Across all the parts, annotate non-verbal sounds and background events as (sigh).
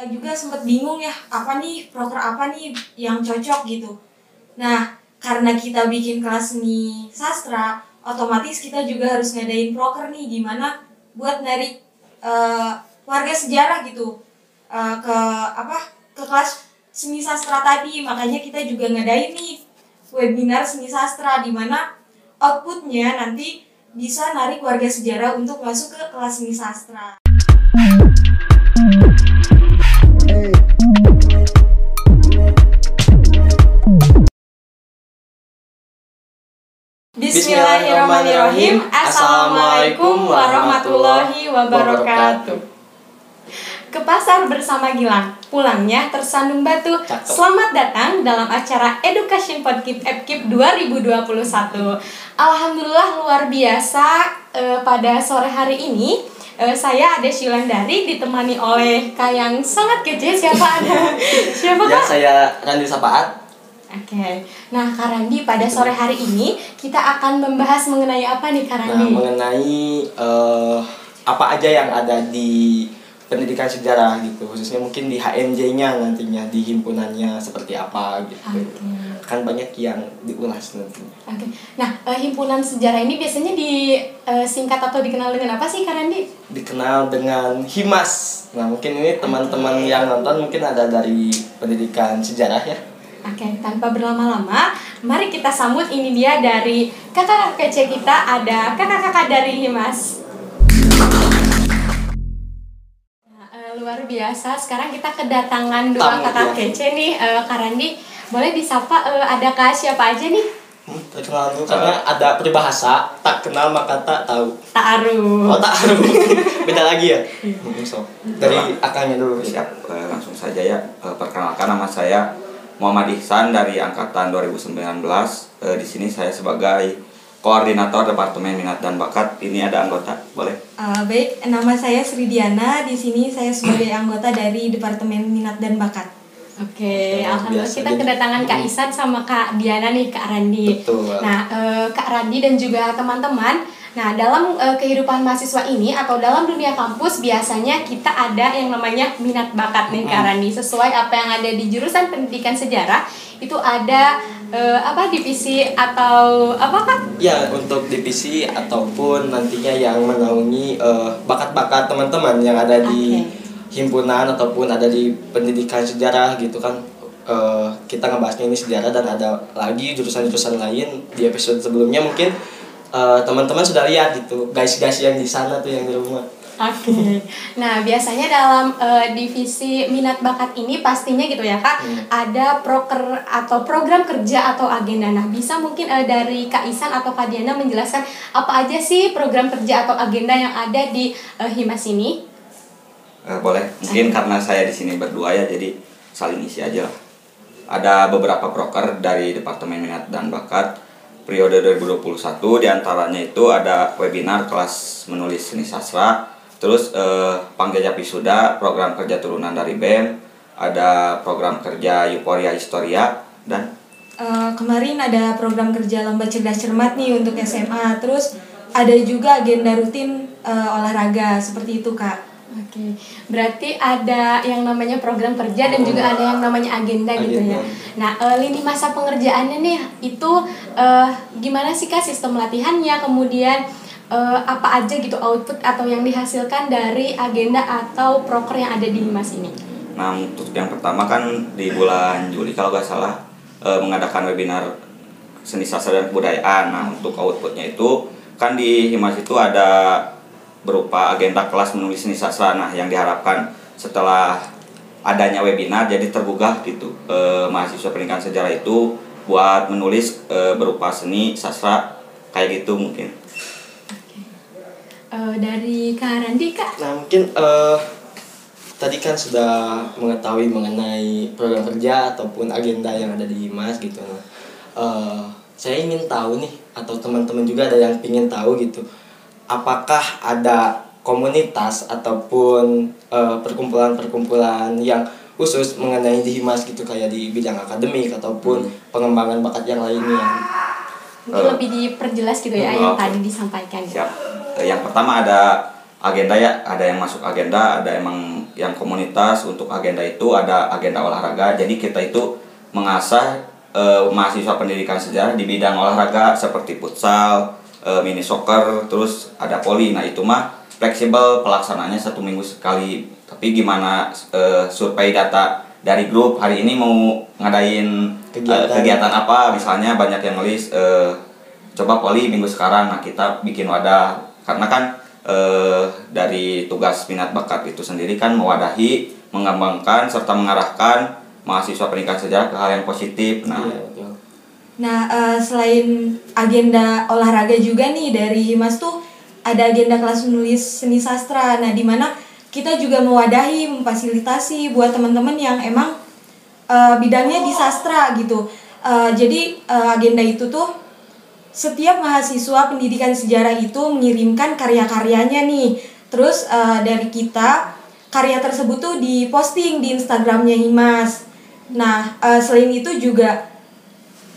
kita juga sempat bingung ya apa nih proker apa nih yang cocok gitu nah karena kita bikin kelas seni sastra otomatis kita juga harus ngadain proker nih gimana buat narik uh, warga sejarah gitu uh, ke apa ke kelas seni sastra tadi makanya kita juga ngadain nih webinar seni sastra di mana outputnya nanti bisa narik warga sejarah untuk masuk ke kelas seni sastra. Bismillahirrahmanirrahim. Assalamualaikum warahmatullahi wabarakatuh. Ke pasar bersama Gilang, pulangnya tersandung batu. Cakep. Selamat datang dalam acara Education Podcast Epkip 2021. Alhamdulillah luar biasa eh, pada sore hari ini eh, saya ada Shilandari ditemani oleh Kak yang sangat kece siapa ada siapa Ya Kak? saya Randi Sapaat. Oke, nah Kak Randi pada sore hari ini kita akan membahas mengenai apa nih Kak Nah mengenai eh, apa aja yang ada di pendidikan sejarah gitu khususnya mungkin di HMJ-nya nantinya di himpunannya seperti apa gitu Oke. kan banyak yang diulas nantinya Oke, nah eh, himpunan sejarah ini biasanya disingkat atau dikenal dengan apa sih Kak Randi? dikenal dengan Himas nah mungkin ini teman-teman yang nonton mungkin ada dari pendidikan sejarah ya Oke, tanpa berlama-lama, mari kita sambut ini dia dari kakak-kakak kece kita ada kakak-kakak dari Himas. Luar biasa. Sekarang kita kedatangan dua Tamu, kakak ya. kece nih, eh, Kak Randi. Boleh disapa eh, ada kak siapa aja nih? Hmm, terkenal dulu karena ada peribahasa tak kenal maka tak tahu Ta'aruf. oh tak tahu (laughs) beda lagi ya Hmm, so. dari akangnya dulu Siap, eh, langsung saja ya. Eh, perkenalkan nama saya Muhammad Ihsan dari angkatan 2019. Eh, di sini saya sebagai koordinator Departemen Minat dan Bakat. Ini ada anggota, boleh? Eh, baik, nama saya Sri Diana. Di sini saya sebagai (clears throat) anggota dari Departemen Minat dan Bakat. Oke, Luar alhamdulillah biasa. kita Jadi- kedatangan Kak Isan sama Kak Diana nih, Kak Randi. Betul. Nah, eh, Kak Randi dan juga teman-teman, nah dalam eh, kehidupan mahasiswa ini atau dalam dunia kampus biasanya kita ada yang namanya minat bakat nih Kak Randi. Sesuai apa yang ada di jurusan pendidikan sejarah itu ada eh, apa divisi atau apa Kak? Ya, untuk divisi ataupun nantinya yang menaungi eh, bakat-bakat teman-teman yang ada di himpunan ataupun ada di pendidikan sejarah gitu kan. Eh, kita ngebahasnya ini sejarah dan ada lagi jurusan-jurusan lain di episode sebelumnya mungkin eh, teman-teman sudah lihat gitu guys-guys yang di sana tuh yang di rumah. Oke. Nah, biasanya dalam eh, divisi minat bakat ini pastinya gitu ya, Kak, Hmm. ada proker atau program kerja atau agenda. Nah, bisa mungkin eh, dari Kak Isan atau Kak Diana menjelaskan apa aja sih program kerja atau agenda yang ada di eh, Himas ini? Eh, boleh. Mungkin karena saya di sini berdua ya, jadi saling isi aja lah. Ada beberapa proker dari Departemen Minat dan Bakat periode 2021 di antaranya itu ada webinar kelas menulis seni sastra terus eh, panggilnya wisuda program kerja turunan dari BEM ada program kerja Euforia Historia dan Eh, kemarin ada program kerja lomba cerdas cermat nih untuk SMA. Terus ada juga agenda rutin eh, olahraga seperti itu, Kak. Oke, berarti ada yang namanya program kerja dan juga ada yang namanya agenda, gitu ya. Agenda. Nah, eh, lini masa pengerjaannya nih itu eh, gimana sih kak sistem latihannya, kemudian eh, apa aja gitu output atau yang dihasilkan dari agenda atau proker yang ada di Himas ini? Nah, untuk yang pertama kan di bulan Juli kalau nggak salah eh, mengadakan webinar seni sastra dan kebudayaan. Nah, untuk outputnya itu kan di Himas itu ada berupa agenda kelas menulis seni sastra. Nah, yang diharapkan setelah adanya webinar jadi tergugah gitu eh, mahasiswa pendidikan sejarah itu buat menulis eh, berupa seni sastra kayak gitu mungkin. Eh, dari Kak Randi kak? Nah mungkin eh tadi kan sudah mengetahui mengenai program kerja ataupun agenda yang ada di Mas gitu. Nah, eh, saya ingin tahu nih atau teman-teman juga ada yang ingin tahu gitu. Apakah ada komunitas ataupun eh, perkumpulan-perkumpulan yang khusus mengenai di Himas gitu kayak di bidang akademik ataupun pengembangan bakat yang lainnya. Mungkin Eh, lebih diperjelas gitu ya oh, yang tadi disampaikan. Siap. Eh, Yang pertama ada agenda ya, ada yang masuk agenda, ada emang yang komunitas untuk agenda itu ada agenda olahraga jadi kita itu mengasah eh, mahasiswa pendidikan sejarah di bidang olahraga seperti futsal eh, mini soccer terus ada poli. Nah itu mah fleksibel pelaksanaannya satu minggu sekali. Tapi gimana eh, survei data dari grup hari ini mau ngadain eh, Kegiatan. kegiatan apa? Misalnya banyak yang nulis eh, coba poli minggu sekarang. Nah kita bikin wadah. Karena kan eh, dari tugas minat bakat itu sendiri kan mewadahi mengembangkan serta mengarahkan mahasiswa pendidikan sejarah ke hal yang positif. Nah Iya, betul. Nah, eh, selain agenda olahraga juga nih dari Himas tuh ada agenda kelas menulis seni sastra. Nah, di mana kita juga mewadahi, memfasilitasi buat teman-teman yang emang eh, bidangnya di sastra gitu. Eh, jadi eh, agenda itu tuh setiap mahasiswa pendidikan sejarah itu mengirimkan karya-karyanya nih. Terus eh, dari kita karya tersebut tuh diposting di Instagramnya Himas. Nah, eh, selain itu juga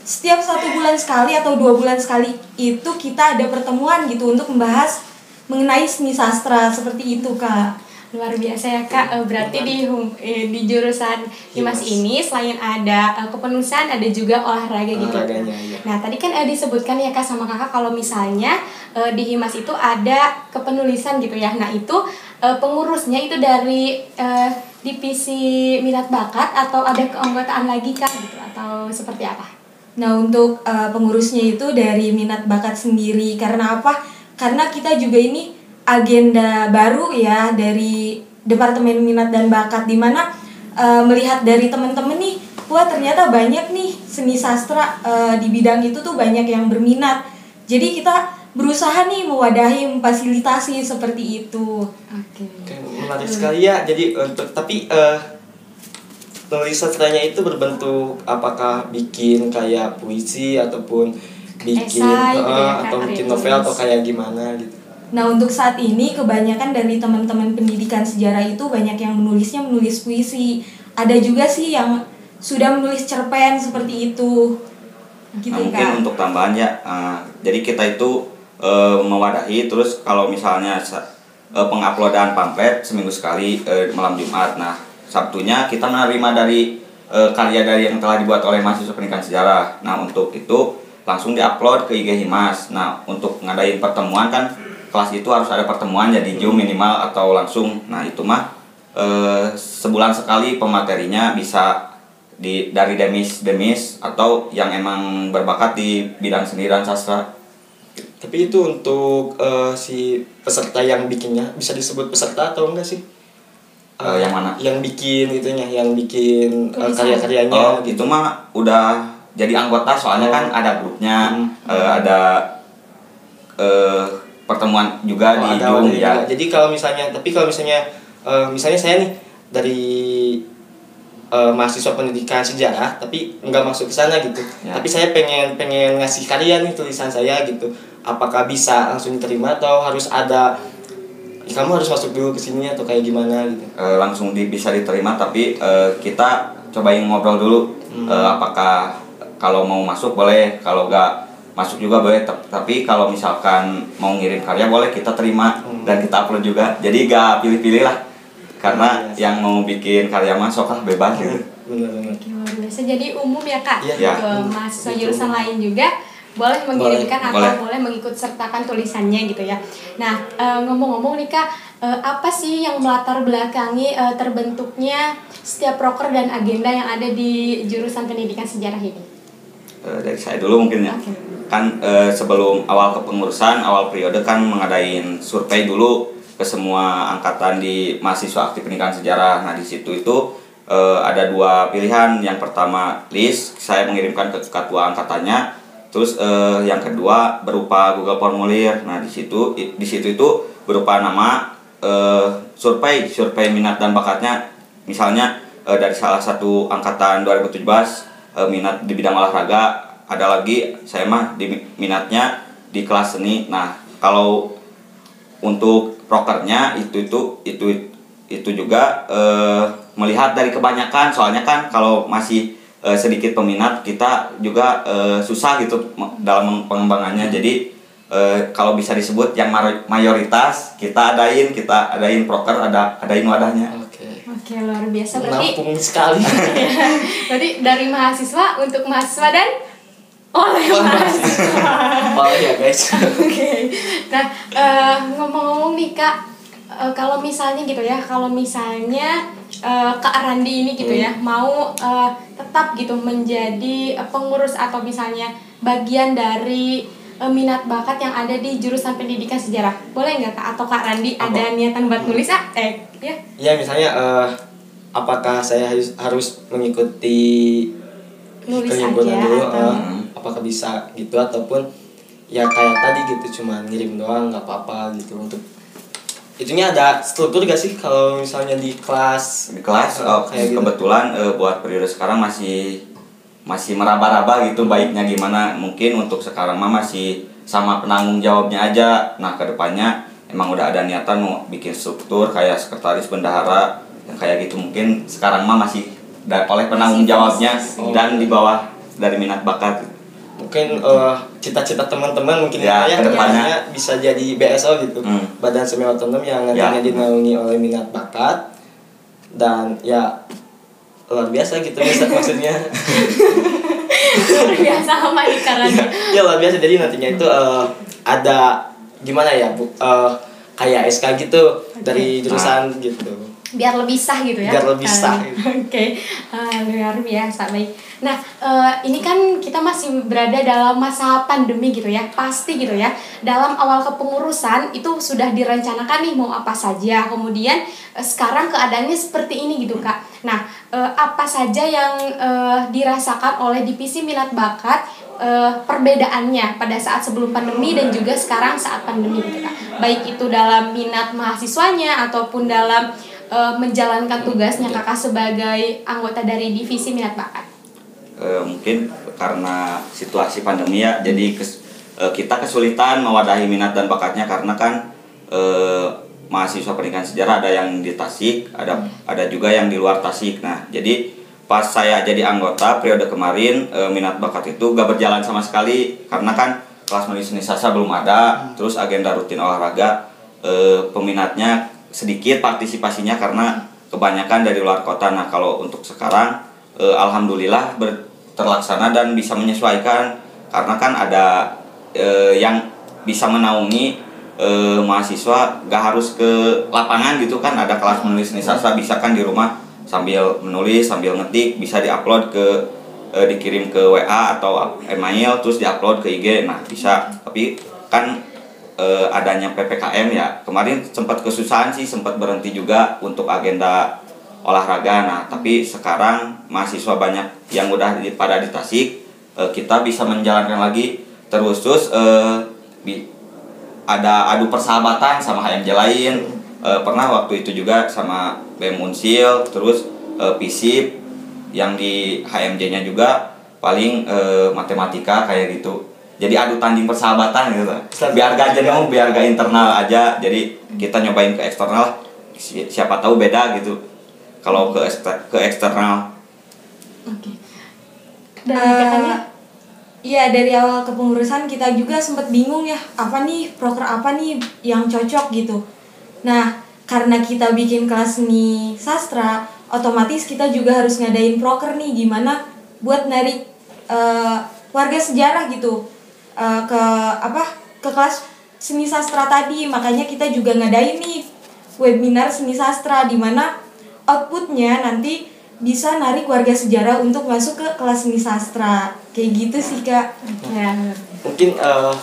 setiap satu bulan sekali atau dua bulan sekali itu kita ada pertemuan gitu untuk membahas mengenai seni sastra seperti itu kak. luar biasa ya kak. Eh, berarti di hum- eh, di jurusan Himas ini selain ada eh, kepenulisan ada juga olahraga gitu. Olahraganya, iya. nah tadi kan eh, disebutkan ya kak sama kakak kalau misalnya eh, di Himas itu ada kepenulisan gitu ya. Nah itu eh, pengurusnya itu dari eh, divisi minat bakat atau ada keanggotaan lagi kak gitu? Atau seperti apa Nah untuk eh, pengurusnya itu dari minat bakat sendiri karena apa? Karena kita juga ini agenda baru ya dari Departemen Minat dan Bakat di mana eh, melihat dari teman-teman nih, wah ternyata banyak nih seni sastra eh, di bidang itu tuh banyak yang berminat. Jadi kita berusaha nih mewadahi, memfasilitasi seperti itu. oke Oke, menarik sekali ya. Jadi untuk tapi eh tulis sastranya itu berbentuk apakah bikin kayak puisi ataupun bikin Esai ya, atau bikin tulis. novel atau kayak gimana gitu. Nah untuk saat ini kebanyakan dari teman-teman pendidikan sejarah itu banyak yang menulisnya menulis puisi. Ada juga sih yang sudah menulis cerpen seperti itu. Gitu Nah, mungkin kan. untuk tambahan ya, eh, jadi kita itu eh, mewadahi terus kalau misalnya sa- eh, penguploadan pamflet seminggu sekali eh, malam Jumat. Nah, Sabtunya kita menerima dari eh, karya dari yang telah dibuat oleh mahasiswa pendidikan sejarah. Nah, untuk itu langsung diupload ke IG Himas. Nah, untuk ngadain pertemuan kan kelas itu harus ada pertemuan jadi Zoom minimal atau langsung. Nah, itu mah eh, sebulan sekali pematerinya bisa di dari demis demis atau yang emang berbakat di bidang seni dan sastra Tapi itu untuk eh, si peserta yang bikinnya bisa disebut peserta atau enggak sih? Eh, yang mana? Yang bikin itunya, yang bikin Tulisan. karya-karyanya. oh itu mah udah jadi anggota soalnya Oh. kan ada grupnya Hmm. eh, ada eh, pertemuan juga Oh, di ada Zoom ya juga. Jadi kalau misalnya, tapi kalau misalnya, eh, misalnya saya nih dari eh, mahasiswa pendidikan sejarah, tapi nggak masuk ke sana gitu. Ya. Tapi saya pengen pengen ngasih karya nih tulisan saya gitu. Apakah bisa langsung diterima atau harus ada kamu harus masuk dulu ke sini atau kayak gimana gitu? Eh, langsung di, bisa diterima tapi eh, kita cobain ngobrol dulu Hmm. Eh, apakah kalau mau masuk boleh kalau nggak masuk juga boleh tapi kalau misalkan mau ngirim karya boleh kita terima Hmm. dan kita upload juga jadi nggak pilih-pilih lah karena Iya. yang mau bikin karya mah sok lah bebas gitu Benar-benar. Oke, luar biasa jadi umum ya kak Iya, iya. ke mahasiswa jurusan lain juga boleh mengirimkan atau boleh. boleh mengikut sertakan tulisannya gitu ya. Nah eh, ngomong-ngomong nih kak eh, apa sih yang melatar belakangi eh, terbentuknya setiap proker dan agenda yang ada di jurusan pendidikan sejarah ini? Dari saya dulu mungkin ya. Oke. kan sebelum awal kepengurusan awal periode kan mengadain survei dulu ke semua angkatan di mahasiswa aktif pendidikan sejarah. Nah di situ itu ada dua pilihan. Yang pertama list. Saya mengirimkan ke ketua angkatannya terus eh, yang kedua berupa Google formulir. Nah di situ di situ itu berupa nama eh, survei survei minat dan bakatnya. Misalnya eh, dari salah satu angkatan 2017 eh, minat di bidang olahraga ada lagi saya mah di minatnya di kelas seni. Nah kalau untuk prokernya itu itu itu itu juga eh, melihat dari kebanyakan. Soalnya kan kalau masih eh, sedikit peminat kita juga eh, susah gitu dalam pengembangannya jadi eh, kalau bisa disebut yang mayoritas kita adain kita adain proker ada adain wadahnya Oke. Oke, luar biasa berarti. menampung sekali (laughs) Berarti dari mahasiswa untuk mahasiswa dan oleh Wah, mahasiswa. oh ya guys (laughs) Oke. Nah, eh, ngomong-ngomong nih Kak, eh, kalau misalnya gitu ya, kalau misalnya eh, Kak Randi ini gitu ya, mau eh, tetap gitu menjadi eh, pengurus atau misalnya bagian dari eh, minat bakat yang ada di jurusan pendidikan sejarah, boleh nggak Kak? Atau Kak Randi Apa? ada niatan buat nulis ah? Eh, ya. ya misalnya eh, apakah saya harus harus mengikuti Nulis aja dulu atau- eh, apakah bisa gitu ataupun ya kayak tadi gitu cuma ngirim doang nggak apa-apa gitu untuk itunya ada struktur gak sih kalau misalnya di kelas di kelas Eh, oh, kayak gitu. kebetulan eh, buat periode sekarang masih masih meraba-raba gitu baiknya gimana. Mungkin untuk sekarang mah masih sama penanggung jawabnya aja. Nah ke depannya emang udah ada niatan mau bikin struktur kayak sekretaris bendahara yang kayak gitu. Mungkin sekarang mah masih oleh penanggung jawabnya Oh. dan di bawah dari minat bakat mungkin eh, cita-cita teman-teman mungkin Ya, ya, ke depannya. bisa jadi BSO gitu Hmm. badan semi otonom yang nantinya Ya. dinaungi oleh minat bakat dan ya luar biasa gitu Mak- maksudnya (laughs) Luar biasa sama nih Kak Randi. ya luar biasa jadi nantinya itu eh, ada gimana ya bu eh, kayak SK gitu dari jurusan gitu biar lebih sah gitu ya. Biar lebih sah. (laughs) oke. Ah, luar biasa baik nah eh, ini kan kita masih berada dalam masa pandemi gitu ya. Pasti gitu ya. Dalam awal kepengurusan itu sudah direncanakan nih mau apa saja. Kemudian eh, sekarang keadaannya seperti ini gitu kak. Nah eh, apa saja yang eh, dirasakan oleh divisi minat bakat eh, perbedaannya pada saat sebelum pandemi dan juga sekarang saat pandemi gitu kak? Baik itu dalam minat mahasiswanya ataupun dalam eh, menjalankan tugasnya kakak sebagai anggota dari divisi minat bakat? Eh, mungkin karena situasi pandemi ya jadi kes- eh, kita kesulitan mewadahi minat dan bakatnya karena kan eh, mahasiswa pendidikan sejarah ada yang di Tasik ada ada juga yang di luar Tasik. Nah jadi pas saya jadi anggota periode kemarin eh, minat bakat itu gak berjalan sama sekali karena kan kelas menulis seni sastra belum ada terus agenda rutin olahraga eh, peminatnya sedikit partisipasinya karena kebanyakan dari luar kota. Nah kalau untuk sekarang eh, alhamdulillah ber- terlaksana dan bisa menyesuaikan karena kan ada eh, yang bisa menaungi eh, mahasiswa gak harus ke lapangan gitu kan. Ada kelas menulis seni sastra bisa kan di rumah sambil menulis sambil ngetik bisa diupload ke eh, dikirim ke WA atau email terus diupload ke IG nah bisa. Tapi kan eh, adanya PPKM ya. Kemarin sempat kesusahan sih sempat berhenti juga untuk agenda olahraga. Nah tapi sekarang mahasiswa banyak yang udah di, pada di Tasik eh, kita bisa menjalankan lagi. Terus terus eh, bi- ada adu persahabatan sama HMJ lain. Pernah waktu itu juga sama BEM Unsil terus eh, FISIP yang di HMJ-nya juga. Paling matematika kayak gitu jadi adu tanding persahabatan gitu. Biar gak jenuh biar gak internal aja. Jadi kita nyobain ke eksternal. Si- siapa tahu beda gitu. Kalau ke ekster- ke eksternal. Oke. Dan Eh, katanya Iya dari awal kepengurusan kita juga sempat bingung ya apa nih proker apa nih yang cocok gitu. Nah karena kita bikin kelas seni sastra, otomatis kita juga harus ngadain proker nih gimana buat narik eh, warga sejarah gitu eh, ke apa ke kelas seni sastra tadi. Makanya kita juga ngadain nih webinar seni sastra di mana outputnya nanti bisa narik warga sejarah untuk masuk ke kelas seni sastra. Kayak gitu sih kak. Ya mungkin eh,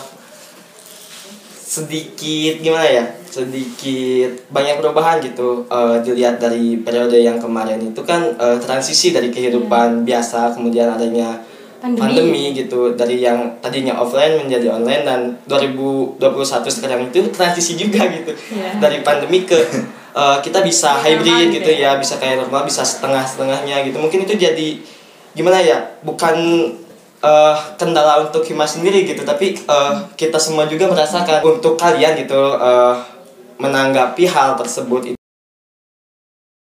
sedikit gimana ya sedikit banyak perubahan gitu eh, dilihat dari periode yang kemarin. Itu kan eh, transisi dari kehidupan biasa kemudian adanya Pandemi. pandemi. gitu dari yang tadinya offline menjadi online dan 2021 sekarang itu transisi juga gitu Iya. dari pandemi ke (laughs) eh, kita bisa Normal hybrid gitu gitu ya. ya bisa kayak normal bisa setengah setengahnya gitu mungkin itu jadi gimana ya bukan eh, kendala untuk Himas sendiri gitu tapi eh, kita semua juga merasakan untuk kalian gitu eh, menanggapi hal tersebut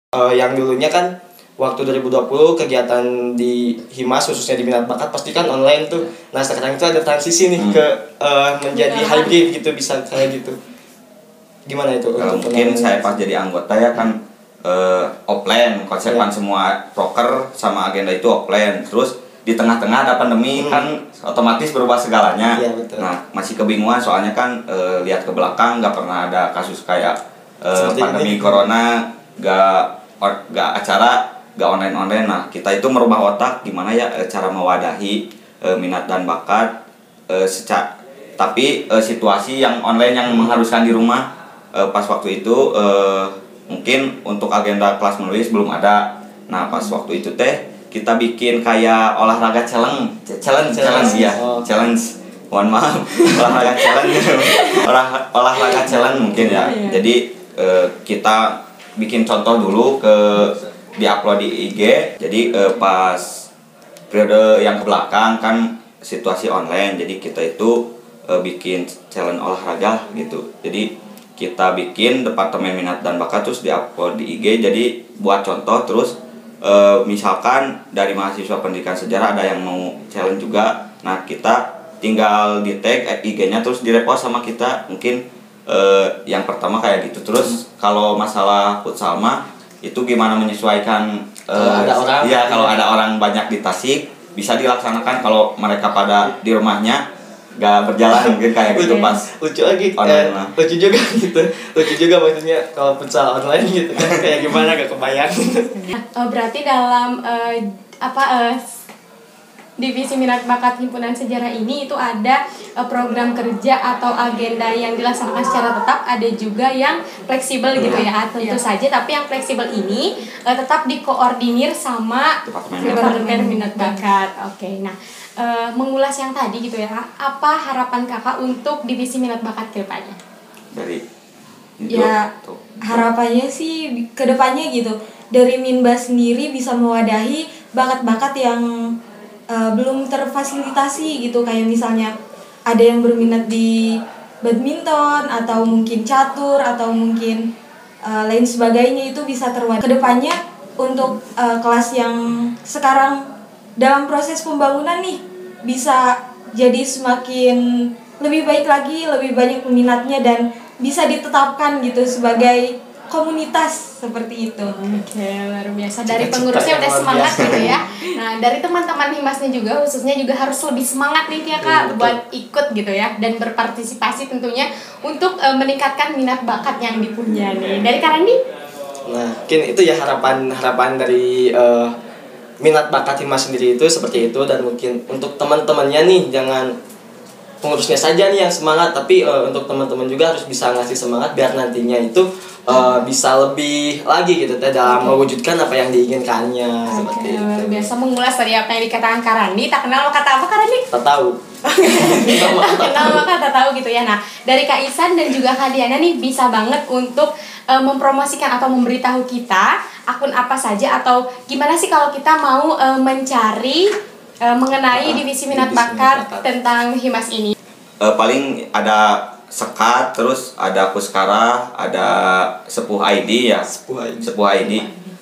Eh, yang dulunya kan waktu 2020 kegiatan di Himas khususnya di minat bakat pasti kan online tuh nah sekarang itu ada transisi nih Hmm. ke eh, menjadi Beneran. hybrid gitu bisa kayak gitu gimana itu Eh, untuk mungkin saya pas jadi anggota ya kan eh, offline konsepan Iya. semua proker sama agenda itu offline terus di tengah-tengah ada pandemi Hmm. kan otomatis berubah segalanya Iya, betul. nah masih kebingungan soalnya kan eh, lihat ke belakang nggak pernah ada kasus kayak eh, Seperti pandemi ini. corona nggak or- nggak acara nggak online online nah kita itu merubah otak gimana ya eh, cara mewadahi eh, minat dan bakat eh, seca tapi eh, situasi yang online yang mengharuskan di rumah eh, pas waktu itu eh, mungkin untuk agenda kelas menulis belum ada. Nah pas waktu itu teh kita bikin kayak olahraga challenge challenge challenge ya. Oh. challenge. Mohon maaf. (laughs) Olahraga challenge Olah- olahraga challenge mungkin ya. Iya. jadi eh, kita bikin contoh dulu ke diupload di IG jadi eh, pas periode yang ke belakang kan situasi online. Jadi kita itu eh, bikin challenge olahraga gitu. Jadi kita bikin departemen minat dan bakat terus diupload di IG jadi buat contoh terus eh, misalkan dari mahasiswa pendidikan sejarah ada yang mau challenge juga nah kita tinggal di tag IG-nya terus direpost sama kita. Mungkin eh, yang pertama kayak gitu. Terus kalau masalah futsal mah itu gimana menyesuaikan eh, Kalau ada orang. ya kalau ada orang banyak di Tasik bisa dilaksanakan kalau mereka pada di rumahnya gak berjalan (laughs) mungkin kayak gitu pas lucu lagi. Online eh, lah. lucu juga (laughs) gitu. Lucu juga maksudnya kalau futsal online gitu kan. (laughs) Kayak gimana gak kebayang. Eh, berarti dalam eh, apa eh, divisi minat bakat himpunan sejarah ini itu ada eh, program kerja atau agenda yang dilaksanakan secara tetap. Ada juga yang fleksibel gitu ya tentu saja. Tapi yang fleksibel ini eh, tetap dikoordinir sama Departemen minat bakat. Oke nah eh, mengulas yang tadi gitu ya apa harapan kakak untuk divisi minat bakat ke depannya? Dari Ya, tuh. harapannya sih ke depannya gitu. Dari Minba sendiri bisa mewadahi bakat-bakat yang uh, belum terfasilitasi gitu. Kayak misalnya ada yang berminat di badminton atau mungkin catur atau mungkin uh, lain sebagainya itu bisa terwadahi ke depannya untuk uh, kelas yang sekarang dalam proses pembangunan nih bisa jadi semakin lebih baik lagi lebih banyak peminatnya dan bisa ditetapkan gitu sebagai komunitas seperti itu. Oke, luar biasa. Dari Cita-cita pengurusnya yang udah semangat biasa. gitu ya. Nah, dari teman-teman Himasnya juga khususnya juga harus lebih semangat nih ya Kak betul. buat ikut gitu ya dan berpartisipasi tentunya untuk eh, meningkatkan minat bakat yang dipunya nih. Dari Karandi? Nah, mungkin itu ya harapan harapan dari eh, minat bakat Himas sendiri itu seperti itu dan mungkin untuk teman-temannya nih jangan pengurusnya saja nih yang semangat tapi eh, untuk teman-teman juga harus bisa ngasih semangat biar nantinya itu eh, bisa lebih lagi gitu teh dalam mewujudkan apa yang diinginkannya seperti Oke, luar itu. biasa mengulas tadi apa yang dikatakan Karandi. Tak kenal maka kata apa Karandi? Tak tahu. (laughs) kenal maka tak tahu gitu ya. Nah, dari Kak Isan dan juga Kak Diana nih bisa banget untuk eh, mempromosikan atau memberitahu kita akun apa saja atau gimana sih kalau kita mau eh, mencari eh, mengenai divisi minat divisi minat bakat tentang Himas ini. Eh, paling ada sekat terus ada puskara ada sepuh ID ya. Sepuh ID. sepuh ID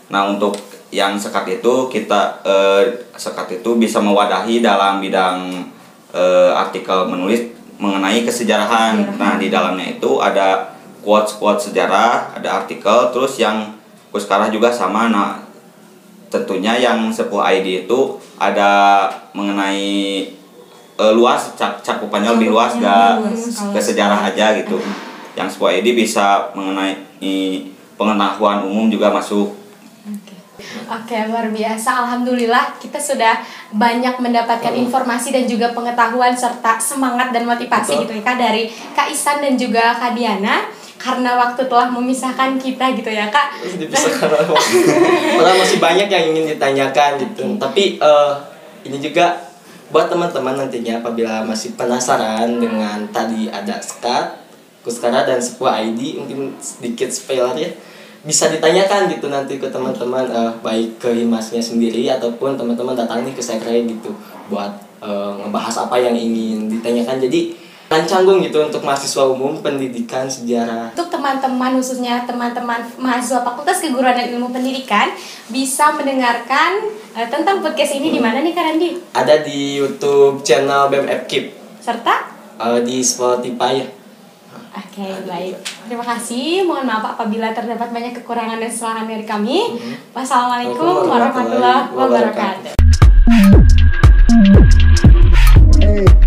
nah untuk yang sekat itu kita eh, sekat itu bisa mewadahi dalam bidang eh, artikel menulis mengenai kesejarahan. Nah di dalamnya itu ada quotes quotes sejarah ada artikel terus yang puskara juga sama. Nah tentunya yang sepuh ID itu ada mengenai eh, luas cakupannya lebih luas gak ke sejarah aja gitu yang sepuh ID bisa mengenai pengetahuan umum juga masuk Oke, luar biasa. Alhamdulillah kita sudah banyak mendapatkan informasi dan juga pengetahuan serta semangat dan motivasi Betul. gitu ya Kak dari Kak Isan dan juga Kak Diana. Karena waktu telah memisahkan kita gitu ya Kak. Dipisahkan waktu. Masih banyak yang ingin ditanyakan gitu. Tapi eh, ini juga buat teman-teman nantinya apabila masih penasaran dengan tadi ada skat, kuskara dan sebuah ID mungkin sedikit spoiler ya bisa ditanyakan gitu nanti ke teman-teman eh, baik ke himasnya sendiri ataupun teman-teman datang nih ke sekre gitu buat eh, ngebahas apa yang ingin ditanyakan jadi kan canggung gitu untuk mahasiswa umum pendidikan sejarah. Untuk teman-teman khususnya teman-teman mahasiswa Fakultas Keguruan dan Ilmu Pendidikan bisa mendengarkan uh, tentang podcast ini hmm. di mana nih Karandi? Ada di YouTube channel BMF Keep. Serta uh, di Spotify ya. Oke, okay, baik. Terima kasih. Mohon maaf apabila terdapat banyak kekurangan dan kesalahan dari kami. Hmm. Wassalamualaikum warahmatullahi wabarakatuh. Hey.